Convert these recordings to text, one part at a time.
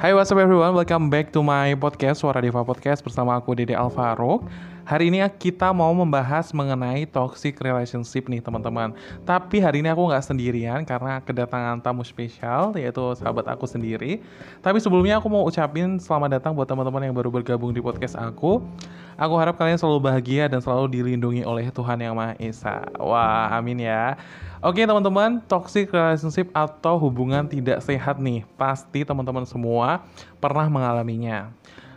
Hai what's up everyone, welcome back to my podcast Suara Deva Podcast bersama aku Dede Alvaro Hari ini kita mau membahas mengenai toxic relationship nih teman-teman. Tapi hari ini aku nggak sendirian karena kedatangan tamu spesial yaitu sahabat aku sendiri. Tapi sebelumnya aku mau ucapin selamat datang buat teman-teman yang baru bergabung di podcast aku. Aku harap kalian selalu bahagia dan selalu dilindungi oleh Tuhan Yang Maha Esa. Wah amin ya Oke teman-teman, toxic relationship atau hubungan tidak sehat nih, pasti teman-teman semua pernah mengalaminya.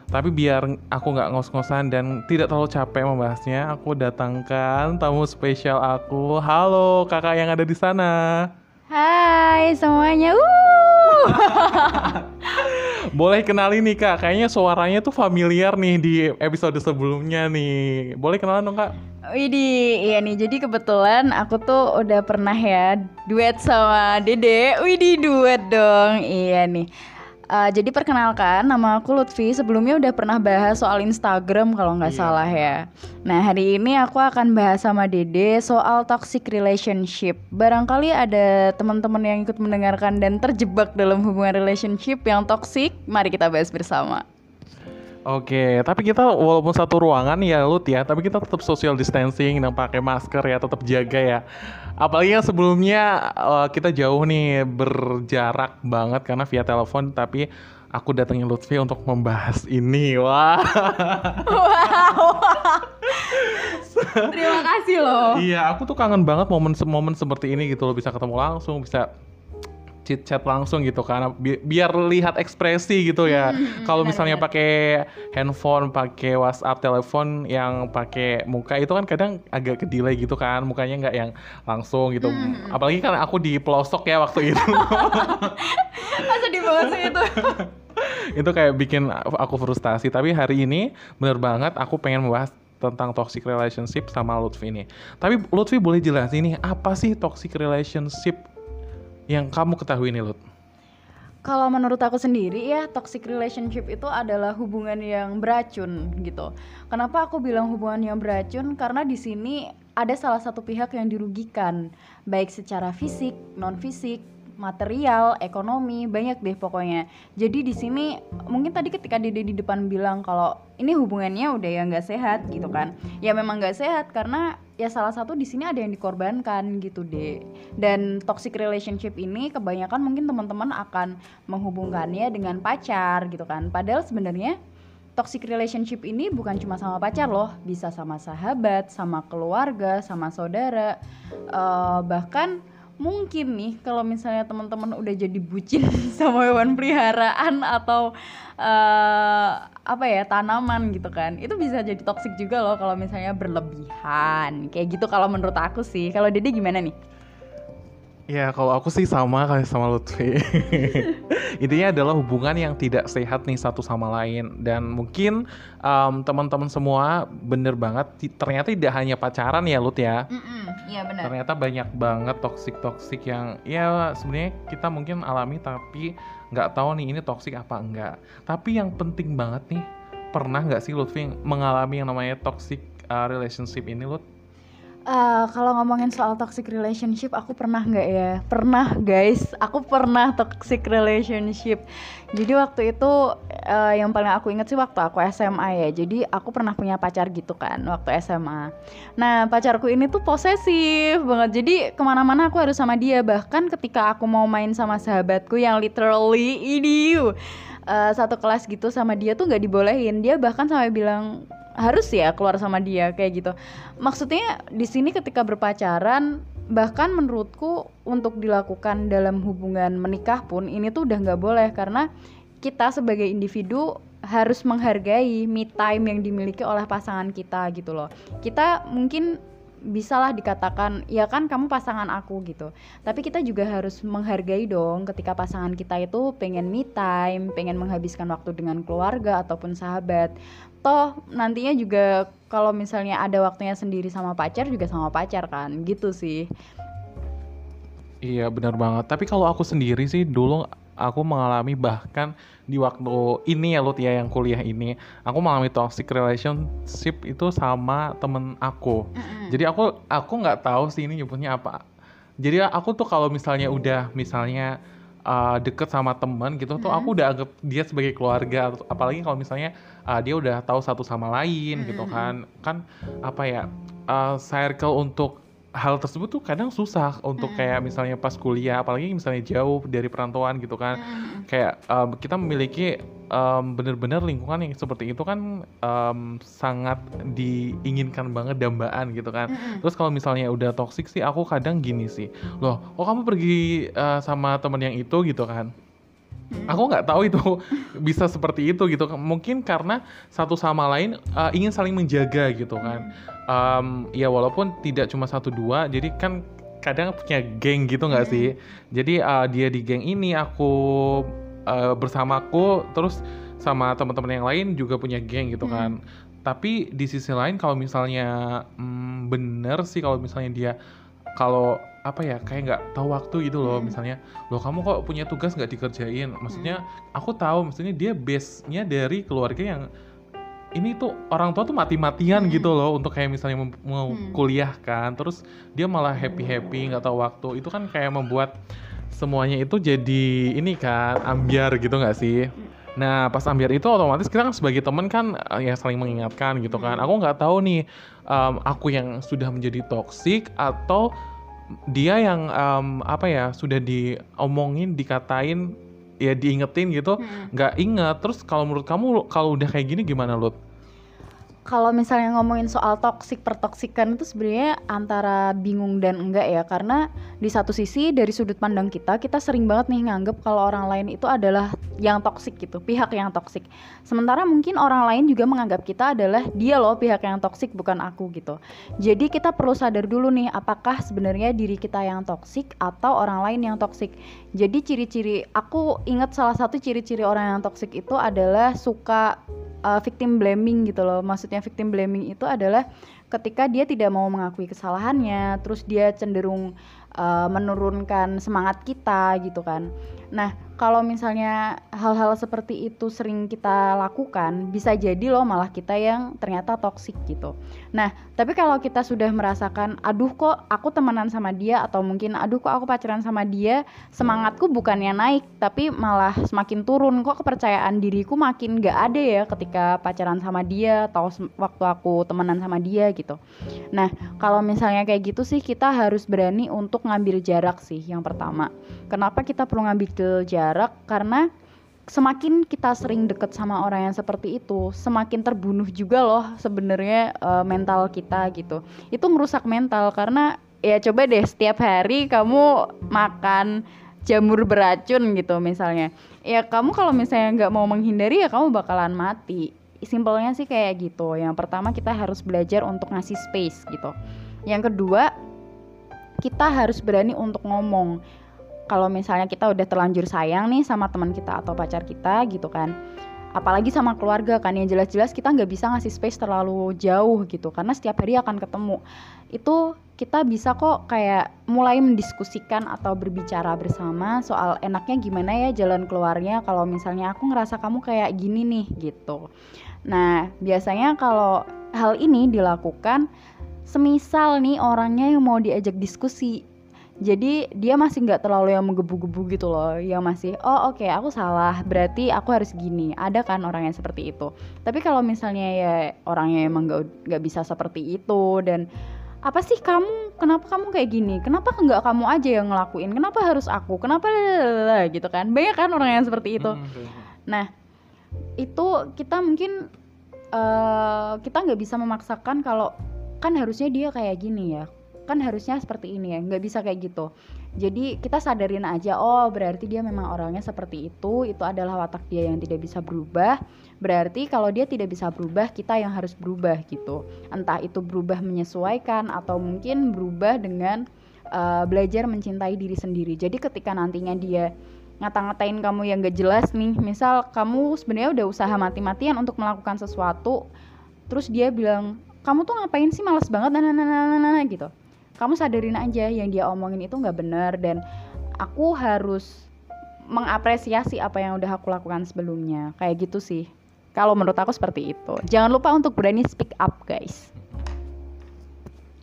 Tapi biar aku nggak ngos-ngosan dan tidak terlalu capek membahasnya, aku datangkan tamu spesial aku. Halo kakak yang ada di sana. Hai semuanya. Uh. Boleh kenalin nih kak, kayaknya suaranya tuh familiar nih di episode sebelumnya nih. Boleh kenalan dong kak? Widih, iya nih. Jadi kebetulan aku tuh udah pernah ya duet sama Dede. Widih, duet dong. Iya nih. Uh, jadi perkenalkan, nama aku Lutfi. Sebelumnya udah pernah bahas soal Instagram kalau nggak iya. salah ya. Nah hari ini aku akan bahas sama Dede soal toxic relationship. Barangkali ada teman-teman yang ikut mendengarkan dan terjebak dalam hubungan relationship yang toxic. Mari kita bahas bersama. Oke, tapi kita walaupun satu ruangan ya Lut ya, tapi kita tetap social distancing dan pakai masker ya, tetap jaga ya. Apalagi yang sebelumnya uh, kita jauh nih berjarak banget karena via telepon, tapi aku datengin Lutfi untuk membahas ini. Wah. Wow. Terima kasih loh. Iya, aku tuh kangen banget momen-momen seperti ini gitu loh, bisa ketemu langsung, bisa chit chat langsung gitu kan. Bi biar lihat ekspresi gitu ya. Hmm, kalau misalnya pakai handphone pakai WhatsApp telepon yang pakai muka itu kan kadang agak ke delay gitu kan. Mukanya nggak yang langsung gitu. Hmm. apalagi kan aku di pelosok ya waktu itu. Masa di bawah sih itu itu kayak bikin aku frustasi. Tapi hari ini bener banget aku pengen membahas tentang toxic relationship sama Lutfi ini. Tapi Lutfi boleh jelasin nih apa sih toxic relationship yang kamu ketahui nih Lut? Kalau menurut aku sendiri ya toxic relationship itu adalah hubungan yang beracun gitu. Kenapa aku bilang hubungan yang beracun? Karena di sini ada salah satu pihak yang dirugikan, baik secara fisik, non fisik, material, ekonomi, banyak deh pokoknya. Jadi di sini mungkin tadi ketika Dede di depan bilang kalau ini hubungannya udah ya nggak sehat gitu kan. Ya memang nggak sehat karena ya salah satu di sini ada yang dikorbankan gitu deh. Dan toxic relationship ini kebanyakan mungkin teman-teman akan menghubungkannya dengan pacar gitu kan. Padahal sebenarnya toxic relationship ini bukan cuma sama pacar loh, bisa sama sahabat, sama keluarga, sama saudara, uh, bahkan mungkin nih kalau misalnya teman-teman udah jadi bucin sama hewan peliharaan atau uh, apa ya tanaman gitu kan itu bisa jadi toksik juga loh kalau misalnya berlebihan. Kayak gitu kalau menurut aku sih. Kalau Dede gimana nih? Ya kalau aku sih sama kayak sama Lutfi. Intinya adalah hubungan yang tidak sehat nih satu sama lain. Dan mungkin um, teman-teman semua bener banget Ternyata tidak hanya pacaran ya Lut ya Iya benar Ternyata banyak banget toksik-toksik yang Ya sebenarnya kita mungkin alami tapi nggak tahu nih ini toksik apa enggak Tapi yang penting banget nih Pernah nggak sih Lutfi mengalami yang namanya toxic uh, relationship ini Lut? Uh, kalau ngomongin soal toxic relationship, aku pernah nggak ya? Pernah guys, aku pernah toxic relationship. Jadi waktu itu uh, yang paling aku inget sih waktu aku SMA ya. Jadi aku pernah punya pacar gitu kan waktu SMA. Nah pacarku ini tuh posesif banget. Jadi ke mana-mana aku harus sama dia. Bahkan ketika aku mau main sama sahabatku yang literally ini uh, satu kelas gitu sama dia tuh nggak dibolehin. Dia bahkan sampai bilang harus ya keluar sama dia kayak gitu. Maksudnya di sini ketika berpacaran bahkan menurutku untuk dilakukan dalam hubungan menikah pun ini tuh udah nggak boleh. Karena kita sebagai individu harus menghargai me time yang dimiliki oleh pasangan kita gitu loh. Kita mungkin bisalah dikatakan ya kan kamu pasangan aku gitu. Tapi kita juga harus menghargai dong ketika pasangan kita itu pengen me time pengen menghabiskan waktu dengan keluarga ataupun sahabat. Toh nantinya juga kalau misalnya ada waktunya sendiri sama pacar juga sama pacar kan gitu sih. Iya benar banget. Tapi kalau aku sendiri sih dulu aku mengalami bahkan di waktu ini ya Lut ya yang kuliah ini aku mengalami toxic relationship itu sama temen aku. Mm-hmm. jadi aku aku nggak tahu sih ini nyebutnya apa. Jadi aku tuh kalau misalnya udah misalnya uh, deket sama temen gitu tuh aku udah anggap dia sebagai keluarga apalagi kalau misalnya uh, dia udah tahu satu sama lain gitu kan. Kan apa ya uh, circle untuk hal tersebut tuh kadang susah untuk kayak misalnya pas kuliah apalagi misalnya jauh dari perantauan gitu kan. Kayak um, kita memiliki um, bener-bener lingkungan yang seperti itu kan um, sangat diinginkan banget dambaan gitu kan. Terus kalau misalnya udah toxic sih aku kadang gini sih. Loh kok kamu pergi uh, sama temen yang itu gitu kan? Aku nggak tahu itu bisa seperti itu gitu. Mungkin karena satu sama lain uh, ingin saling menjaga gitu kan um, ya walaupun tidak cuma satu dua jadi kan kadang punya geng gitu nggak sih? Jadi uh, dia di geng ini aku uh, bersamaku terus sama teman-teman yang lain juga punya geng gitu kan. Tapi di sisi lain kalau misalnya mm, bener sih kalau misalnya dia kalau apa ya kayak nggak tahu waktu gitu loh misalnya loh kamu kok punya tugas nggak dikerjain? Maksudnya aku tahu maksudnya dia base nya dari keluarga yang ini tuh orang tua tuh mati-matian gitu loh untuk kayak misalnya mau kuliah kan terus dia malah happy happy nggak tahu waktu. Itu kan kayak membuat semuanya itu jadi ini kan ambiar gitu nggak sih? Nah, pas ambiar itu otomatis kita kan sebagai teman kan eh, ya saling mengingatkan gitu kan. Aku nggak tahu nih em, aku yang sudah menjadi toksik atau dia yang em, apa ya sudah diomongin, dikatain, ya diingetin gitu, nggak inget. Terus kalau menurut kamu kalau udah kayak gini gimana Lut? Kalau misalnya ngomongin soal toksik pertoksikan itu sebenarnya antara bingung dan enggak ya. Karena di satu sisi dari sudut pandang kita kita sering banget nih nganggep kalau orang lain itu adalah yang toksik gitu pihak yang toksik sementara mungkin orang lain juga menganggap kita adalah dia loh pihak yang toksik bukan aku gitu. Jadi kita perlu sadar dulu nih apakah sebenarnya diri kita yang toksik atau orang lain yang toksik jadi ciri-ciri aku ingat salah satu ciri-ciri orang yang toksik itu adalah suka uh, victim blaming gitu loh. Maksudnya victim blaming itu adalah ketika dia tidak mau mengakui kesalahannya, terus dia cenderung uh, menurunkan semangat kita gitu kan. Nah, kalau misalnya hal-hal seperti itu sering kita lakukan, bisa jadi loh malah kita yang ternyata toksik gitu. Nah, tapi kalau kita sudah merasakan, aduh kok aku temenan sama dia atau mungkin aduh kok aku pacaran sama dia, semangatku bukannya naik, tapi malah semakin turun. Kok kepercayaan diriku makin gak ada ya ketika pacaran sama dia atau waktu aku temenan sama dia gitu. Nah, kalau misalnya kayak gitu sih kita harus berani untuk ngambil jarak sih yang pertama. Kenapa kita perlu ngambil jarak? Karena semakin kita sering deket sama orang yang seperti itu, semakin terbunuh juga loh sebenarnya eh, mental kita gitu. Itu merusak mental karena ya coba deh setiap hari kamu makan jamur beracun gitu misalnya. Ya kamu kalau misalnya nggak mau menghindari ya kamu bakalan mati. Simpelnya sih kayak gitu. Yang pertama kita harus belajar untuk ngasih space gitu. Yang kedua kita harus berani untuk ngomong kalau misalnya kita udah terlanjur sayang nih sama teman kita atau pacar kita gitu kan. Apalagi sama keluarga kan yang jelas-jelas kita nggak bisa ngasih space terlalu jauh gitu karena setiap hari akan ketemu. Itu kita bisa kok kayak mulai mendiskusikan atau berbicara bersama soal enaknya gimana ya jalan keluarnya kalau misalnya aku ngerasa kamu kayak gini nih gitu. Nah biasanya kalau hal ini dilakukan semisal nih orangnya yang mau diajak diskusi jadi dia masih nggak terlalu yang menggebu-gebu gitu loh. Yang masih oh oke aku salah. Berarti aku harus gini. Ada kan orang yang seperti itu. Tapi kalau misalnya ya orangnya emang nggak nggak bisa seperti itu dan apa sih kamu? Kenapa kamu kayak gini? Kenapa nggak kamu aja yang ngelakuin? Kenapa harus aku? Kenapa lalalala, gitu kan. Banyak kan orang yang seperti itu. Nah itu kita mungkin eh, kita nggak bisa memaksakan kalau kan harusnya dia kayak gini ya kan harusnya seperti ini ya nggak bisa kayak gitu. Jadi kita sadarin aja oh berarti dia memang orangnya seperti itu itu adalah watak dia yang tidak bisa berubah. Berarti kalau dia tidak bisa berubah kita yang harus berubah gitu. Entah itu berubah menyesuaikan atau mungkin berubah dengan uh, belajar mencintai diri sendiri. Jadi ketika nantinya dia ngata-ngatain kamu yang gak jelas nih misal kamu sebenarnya udah usaha mati-matian untuk melakukan sesuatu terus dia bilang kamu tuh ngapain sih males banget nah, nah, nah, nah, nah, nah, gitu kamu sadarin aja yang dia omongin itu nggak benar dan aku harus mengapresiasi apa yang udah aku lakukan sebelumnya. Kayak gitu sih. Kalau menurut aku seperti itu. Jangan lupa untuk berani speak up guys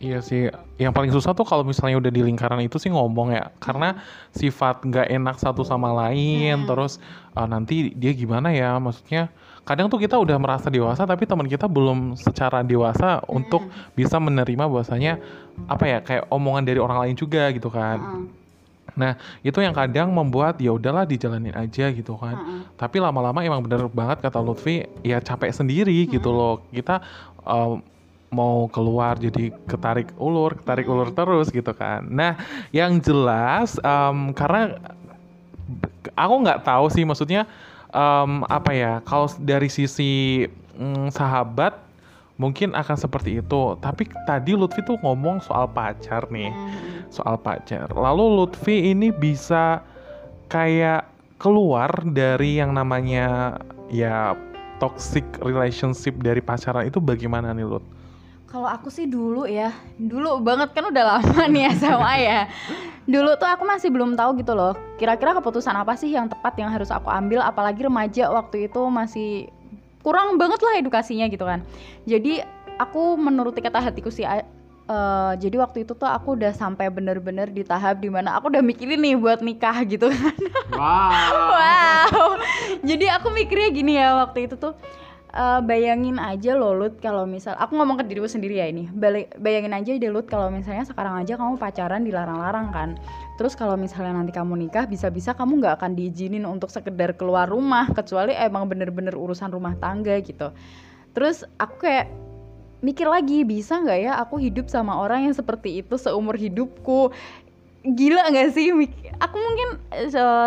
Iya sih, yang paling susah tuh kalau misalnya udah di lingkaran itu sih ngomong ya, karena sifat nggak enak satu sama lain, Hmm. terus uh, nanti dia gimana ya, maksudnya kadang tuh kita udah merasa dewasa tapi teman kita belum secara dewasa untuk bisa menerima bahwasanya apa ya kayak omongan dari orang lain juga gitu kan. Heeh, Nah itu yang kadang membuat ya udahlah dijalanin aja gitu kan. heeh. Tapi lama-lama emang bener banget kata Lutfi, ya capek sendiri gitu loh. Kita um, mau keluar jadi ketarik ulur, ketarik ulur terus gitu kan. Nah, yang jelas um, karena aku nggak tahu sih maksudnya um, apa ya kalau dari sisi mm, sahabat mungkin akan seperti itu. Tapi tadi Lutfi tuh ngomong soal pacar nih Hmm. soal pacar. Lalu Lutfi ini bisa kayak keluar dari yang namanya ya toxic relationship dari pacaran itu bagaimana nih Lut? Kalau aku sih dulu ya, dulu banget kan udah lama nih SMA ya. Dulu tuh aku masih belum tahu gitu loh. Kira-kira keputusan apa sih yang tepat yang harus aku ambil apalagi remaja waktu itu masih kurang banget lah edukasinya gitu kan. Jadi aku menuruti kata hatiku sih eh, jadi waktu itu tuh aku udah sampai bener-bener di tahap di mana aku udah mikirin nih buat nikah gitu kan. Wow. Wow. Jadi aku mikirnya gini ya waktu itu tuh eh, bayangin aja loh Lut kalau misal aku ngomong ke diriku sendiri ya ini. Bayangin aja deh Lut kalau misalnya sekarang aja kamu pacaran dilarang-larang kan. Terus kalau misalnya nanti kamu nikah bisa-bisa kamu nggak akan diizinin untuk sekedar keluar rumah kecuali emang bener-bener urusan rumah tangga gitu. Terus aku kayak mikir lagi bisa nggak ya aku hidup sama orang yang seperti itu seumur hidupku gila nggak sih? Aku mungkin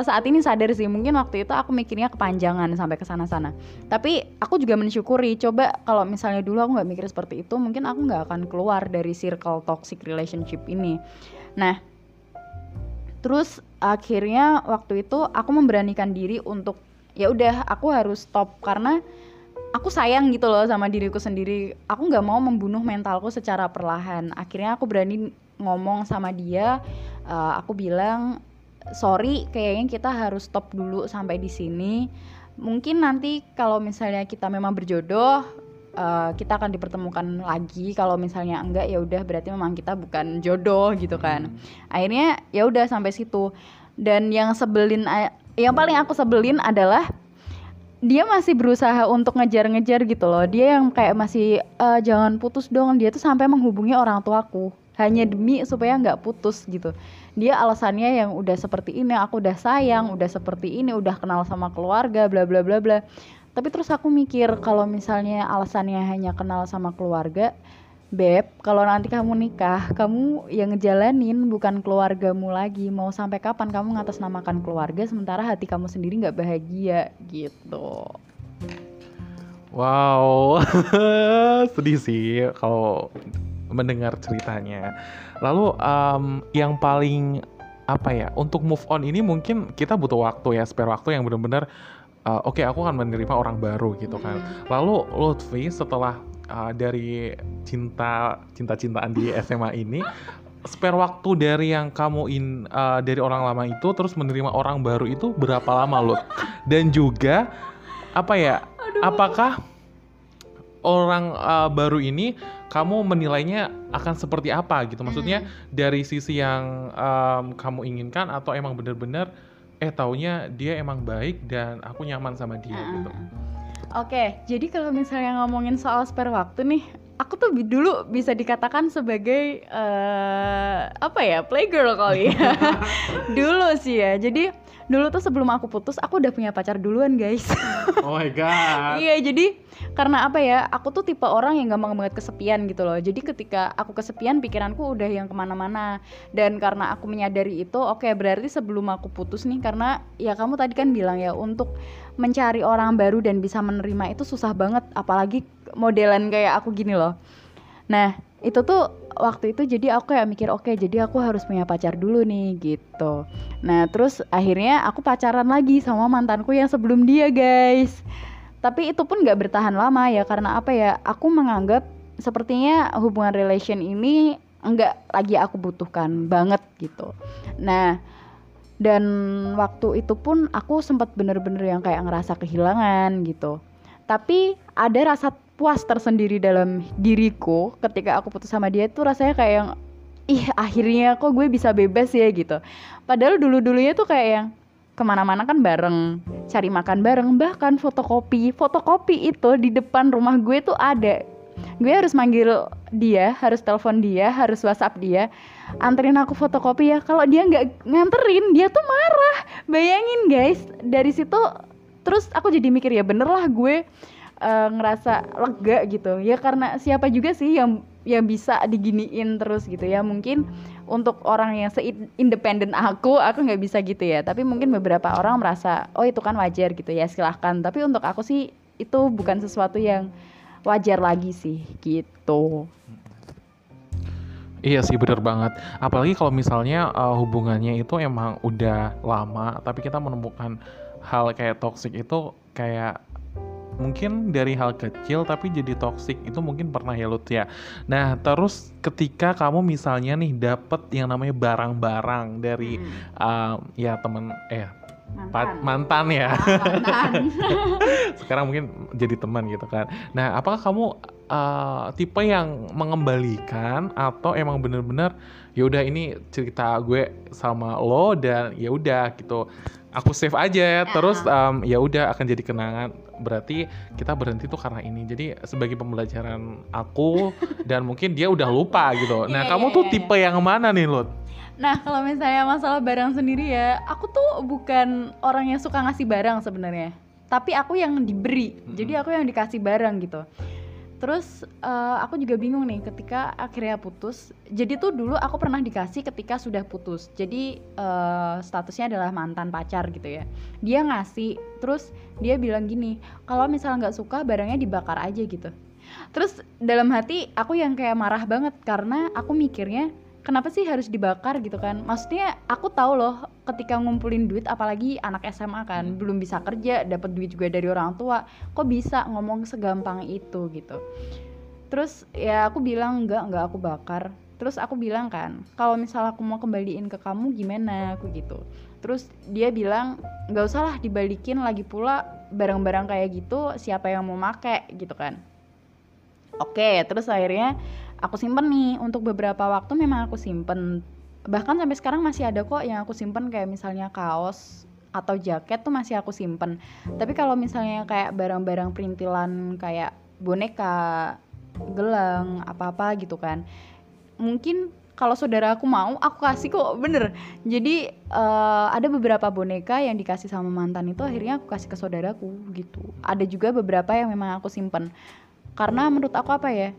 saat ini sadar sih mungkin waktu itu aku mikirnya kepanjangan sampai ke sana-sana. Tapi aku juga mensyukuri coba kalau misalnya dulu aku nggak mikir seperti itu mungkin aku nggak akan keluar dari circle toxic relationship ini. Nah terus akhirnya waktu itu aku memberanikan diri untuk ya udah aku harus stop karena aku sayang gitu loh sama diriku sendiri. Aku nggak mau membunuh mentalku secara perlahan. Akhirnya aku berani ngomong sama dia eh, aku bilang sorry kayaknya kita harus stop dulu sampai di sini. Mungkin nanti kalau misalnya kita memang berjodoh eh, kita akan dipertemukan lagi. Kalau misalnya enggak ya udah berarti memang kita bukan jodoh gitu kan. Akhirnya ya udah sampai situ. Dan yang sebelin yang paling aku sebelin adalah dia masih berusaha untuk ngejar-ngejar gitu loh. Dia yang kayak masih "Eh, jangan putus dong. Dia tuh sampai menghubungi orang tuaku. Hanya demi supaya nggak putus gitu. Dia alasannya yang udah seperti ini aku udah sayang udah seperti ini udah kenal sama keluarga bla bla bla bla. Tapi terus aku mikir kalau misalnya alasannya hanya kenal sama keluarga Beb, kalau nanti kamu nikah, kamu yang ngejalanin bukan keluargamu lagi. Mau sampai kapan kamu ngatasnamakan keluarga sementara hati kamu sendiri nggak bahagia gitu. Wow, sedih sih kalau mendengar ceritanya. Lalu em, yang paling apa ya untuk move on ini mungkin kita butuh waktu ya, spare waktu yang benar-benar eh, oke aku akan menerima orang baru gitu kan. Lalu Lutfi setelah uh, dari cinta cinta-cintaan di SMA ini spare waktu dari yang kamu in uh, dari orang lama itu terus menerima orang baru itu berapa lama Lut? Dan juga apa ya? Apakah orang uh, baru ini kamu menilainya akan seperti apa gitu? Maksudnya dari sisi yang um, kamu inginkan atau emang bener-bener eh taunya dia emang baik dan aku nyaman sama dia gitu. Oke, jadi kalau misalnya ngomongin soal spare waktu nih, aku tuh dulu bisa dikatakan sebagai eh apa ya playgirl kali ya. dulu sih ya. Jadi dulu tuh sebelum aku putus, aku udah punya pacar duluan guys. Oh my god. Iya jadi karena apa ya aku tuh tipe orang yang gampang banget kesepian gitu loh jadi ketika aku kesepian pikiranku udah yang ke mana-mana dan karena aku menyadari itu oke berarti sebelum aku putus nih karena ya kamu tadi kan bilang ya untuk mencari orang baru dan bisa menerima itu susah banget apalagi modelan kayak aku gini loh nah itu tuh waktu itu jadi aku kayak mikir oke jadi aku harus punya pacar dulu nih gitu. Nah terus akhirnya aku pacaran lagi sama mantanku yang sebelum dia guys. Tapi itu pun nggak bertahan lama ya karena apa ya aku menganggap sepertinya hubungan relation ini nggak lagi aku butuhkan banget gitu. Nah dan waktu itu pun aku sempat bener-bener yang kayak ngerasa kehilangan gitu. Tapi ada rasa puas tersendiri dalam diriku ketika aku putus sama dia tuh rasanya kayak yang ih akhirnya kok gue bisa bebas ya gitu. Padahal dulu dulunya tuh kayak yang ke mana-mana kan bareng cari makan bareng bahkan fotokopi. Fotokopi itu di depan rumah gue tuh ada. Gue harus manggil dia harus telepon dia harus whatsapp dia anterin aku fotokopi ya. Kalau dia nggak nganterin dia tuh marah. Bayangin guys dari situ terus aku jadi mikir ya bener lah gue uh, ngerasa lega gitu. Ya karena siapa juga sih yang yang bisa diginiin terus gitu ya. Mungkin untuk orang yang seindependen aku aku nggak bisa gitu ya. Tapi mungkin beberapa orang merasa oh itu kan wajar gitu ya. Silahkan. Tapi untuk aku sih itu bukan sesuatu yang wajar lagi sih gitu. Iya sih bener banget. Apalagi kalau misalnya uh, hubungannya itu emang udah lama, tapi kita menemukan hal kayak toxic itu kayak mungkin dari hal kecil tapi jadi toxic itu mungkin pernah ya Lut ya. Nah terus ketika kamu misalnya nih dapet yang namanya barang-barang dari hmm. uh, ya temen eh mantan, mantan ya. Ah, mantan. Sekarang mungkin jadi teman gitu kan. Nah apakah kamu uh, tipe yang mengembalikan atau emang bener-bener ya udah ini cerita gue sama lo dan ya udah gitu aku save aja ya. terus um, ya udah akan jadi kenangan berarti kita berhenti tuh karena ini jadi sebagai pembelajaran aku dan mungkin dia udah lupa gitu nah yeah, kamu yeah, tuh yeah. tipe yang mana nih Lut? Nah kalau misalnya masalah barang sendiri ya aku tuh bukan orang yang suka ngasih barang sebenarnya tapi aku yang diberi mm -hmm. jadi aku yang dikasih barang gitu Terus uh, aku juga bingung nih ketika akhirnya putus. Jadi tuh dulu aku pernah dikasih ketika sudah putus. Jadi uh, statusnya adalah mantan pacar gitu ya. Dia ngasih, terus dia bilang gini, kalau misalnya nggak suka barangnya dibakar aja gitu. Terus dalam hati aku yang kayak marah banget karena aku mikirnya kenapa sih harus dibakar gitu kan? Maksudnya aku tahu loh ketika ngumpulin duit apalagi anak SMA kan hmm. belum bisa kerja dapat duit juga dari orang tua kok bisa ngomong segampang itu gitu? Terus ya aku bilang enggak enggak aku bakar. Terus aku bilang kan kalau misalnya aku mau kembaliin ke kamu gimana? Aku gitu. Terus dia bilang nggak usah lah dibalikin lagi pula barang-barang kayak gitu siapa yang mau make gitu kan. Oke terus akhirnya aku simpen nih. Untuk beberapa waktu memang aku simpen. Bahkan sampai sekarang masih ada kok yang aku simpen kayak misalnya kaos atau jaket tuh masih aku simpen. Tapi kalau misalnya kayak barang-barang perintilan kayak boneka gelang apa-apa gitu kan mungkin kalau saudara aku mau aku kasih kok. Bener. Jadi uh, ada beberapa boneka yang dikasih sama mantan itu akhirnya aku kasih ke saudaraku gitu. Ada juga beberapa yang memang aku simpen. Karena menurut aku apa ya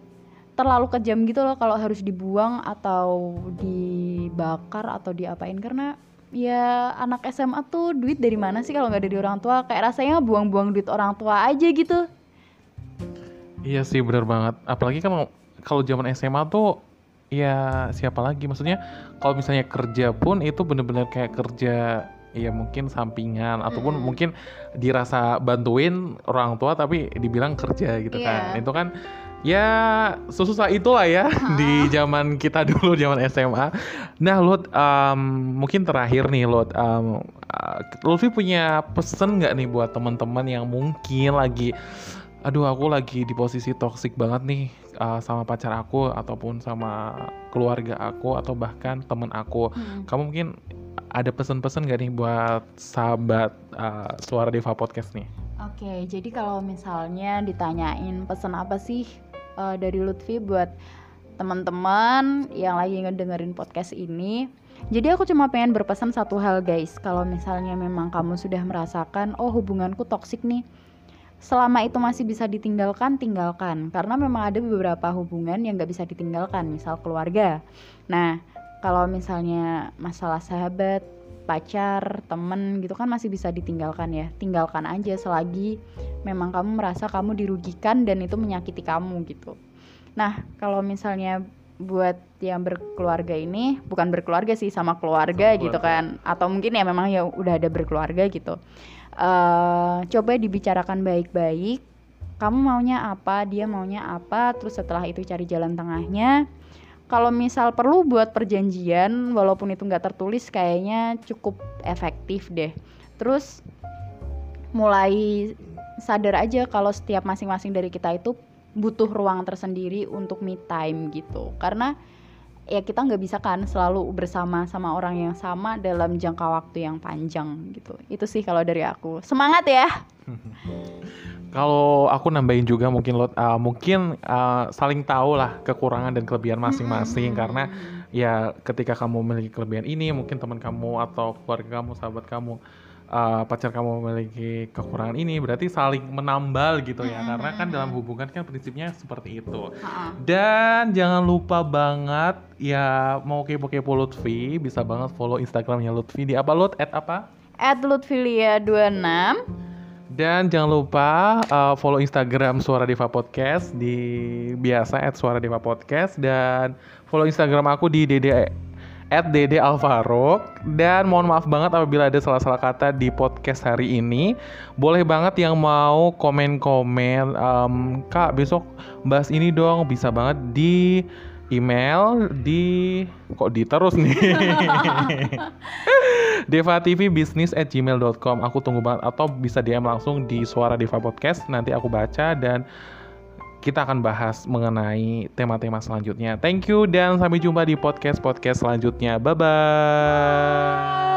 terlalu kejam gitu loh kalau harus dibuang atau dibakar atau diapain. Karena ya anak SMA tuh duit dari mana sih kalau nggak dari orang tua? Kayak rasanya buang-buang duit orang tua aja gitu. Iya sih bener banget. Apalagi kan kalau zaman SMA tuh ya siapa lagi? Maksudnya kalau misalnya kerja pun itu bener-bener kayak kerja ya mungkin sampingan ataupun mungkin dirasa bantuin orang tua tapi dibilang kerja gitu yeah. kan. Itu kan ya susah itulah ya di zaman kita dulu zaman SMA. Nah, Lut um, mungkin terakhir nih Lut um, uh, Lutfi punya pesen nggak nih buat teman-teman yang mungkin lagi aduh aku lagi di posisi toksik banget nih uh, sama pacar aku ataupun sama keluarga aku atau bahkan temen aku. Hmm. Kamu mungkin ada pesan-pesan gak nih buat sahabat uh, Suara Deva Podcast nih? Oke, jadi kalau misalnya ditanyain pesan apa sih uh, dari Lutfi buat teman-teman yang lagi ngedengerin podcast ini. Jadi aku cuma pengen berpesan satu hal guys, kalau misalnya memang kamu sudah merasakan oh hubunganku toksik nih, selama itu masih bisa ditinggalkan, tinggalkan. Karena memang ada beberapa hubungan yang gak bisa ditinggalkan, misal keluarga. Nah, kalau misalnya masalah sahabat, pacar, temen gitu kan masih bisa ditinggalkan ya. Tinggalkan aja selagi memang kamu merasa kamu dirugikan dan itu menyakiti kamu gitu. Nah, kalau misalnya buat yang berkeluarga ini bukan berkeluarga sih sama keluarga sama gitu kan atau mungkin ya memang ya udah ada berkeluarga gitu. Uh, coba dibicarakan baik-baik kamu maunya apa dia maunya apa terus setelah itu cari jalan tengahnya. Kalau misal perlu buat perjanjian walaupun itu nggak tertulis kayaknya cukup efektif deh. Terus mulai sadar aja kalau setiap masing-masing dari kita itu butuh ruang tersendiri untuk me time gitu. Karena ya kita nggak bisa kan selalu bersama sama orang yang sama dalam jangka waktu yang panjang gitu. Itu sih kalau dari aku. Semangat ya! Kalau aku nambahin juga mungkin lo uh, mungkin uh, saling tahu lah kekurangan dan kelebihan masing-masing. Mm-mm. karena ya ketika kamu memiliki kelebihan ini mungkin teman kamu atau keluarga kamu sahabat kamu uh, pacar kamu memiliki kekurangan ini berarti saling menambal gitu ya. Karena kan dalam hubungan kan prinsipnya seperti itu. Dan jangan lupa banget ya mau kepo-kepo Lutfi bisa banget follow Instagramnya Lutfi di apa Lut? At apa? At Lutfilia 26 Dan jangan lupa uh, follow Instagram Suara Diva Podcast di biasa at Suara Diva Podcast. Dan follow Instagram aku di Dede at Dede Alvaro. Dan mohon maaf banget apabila ada salah-salah kata di podcast hari ini. Boleh banget yang mau komen-komen em, kak besok bahas ini dong. Bisa banget di email di kok di terus nih? Deva TV Business at gmail.com Aku tunggu banget. Atau bisa DM langsung di Suara Deva Podcast. Nanti aku baca dan kita akan bahas mengenai tema-tema selanjutnya. Thank you dan sampai jumpa di podcast-podcast selanjutnya. Bye-bye.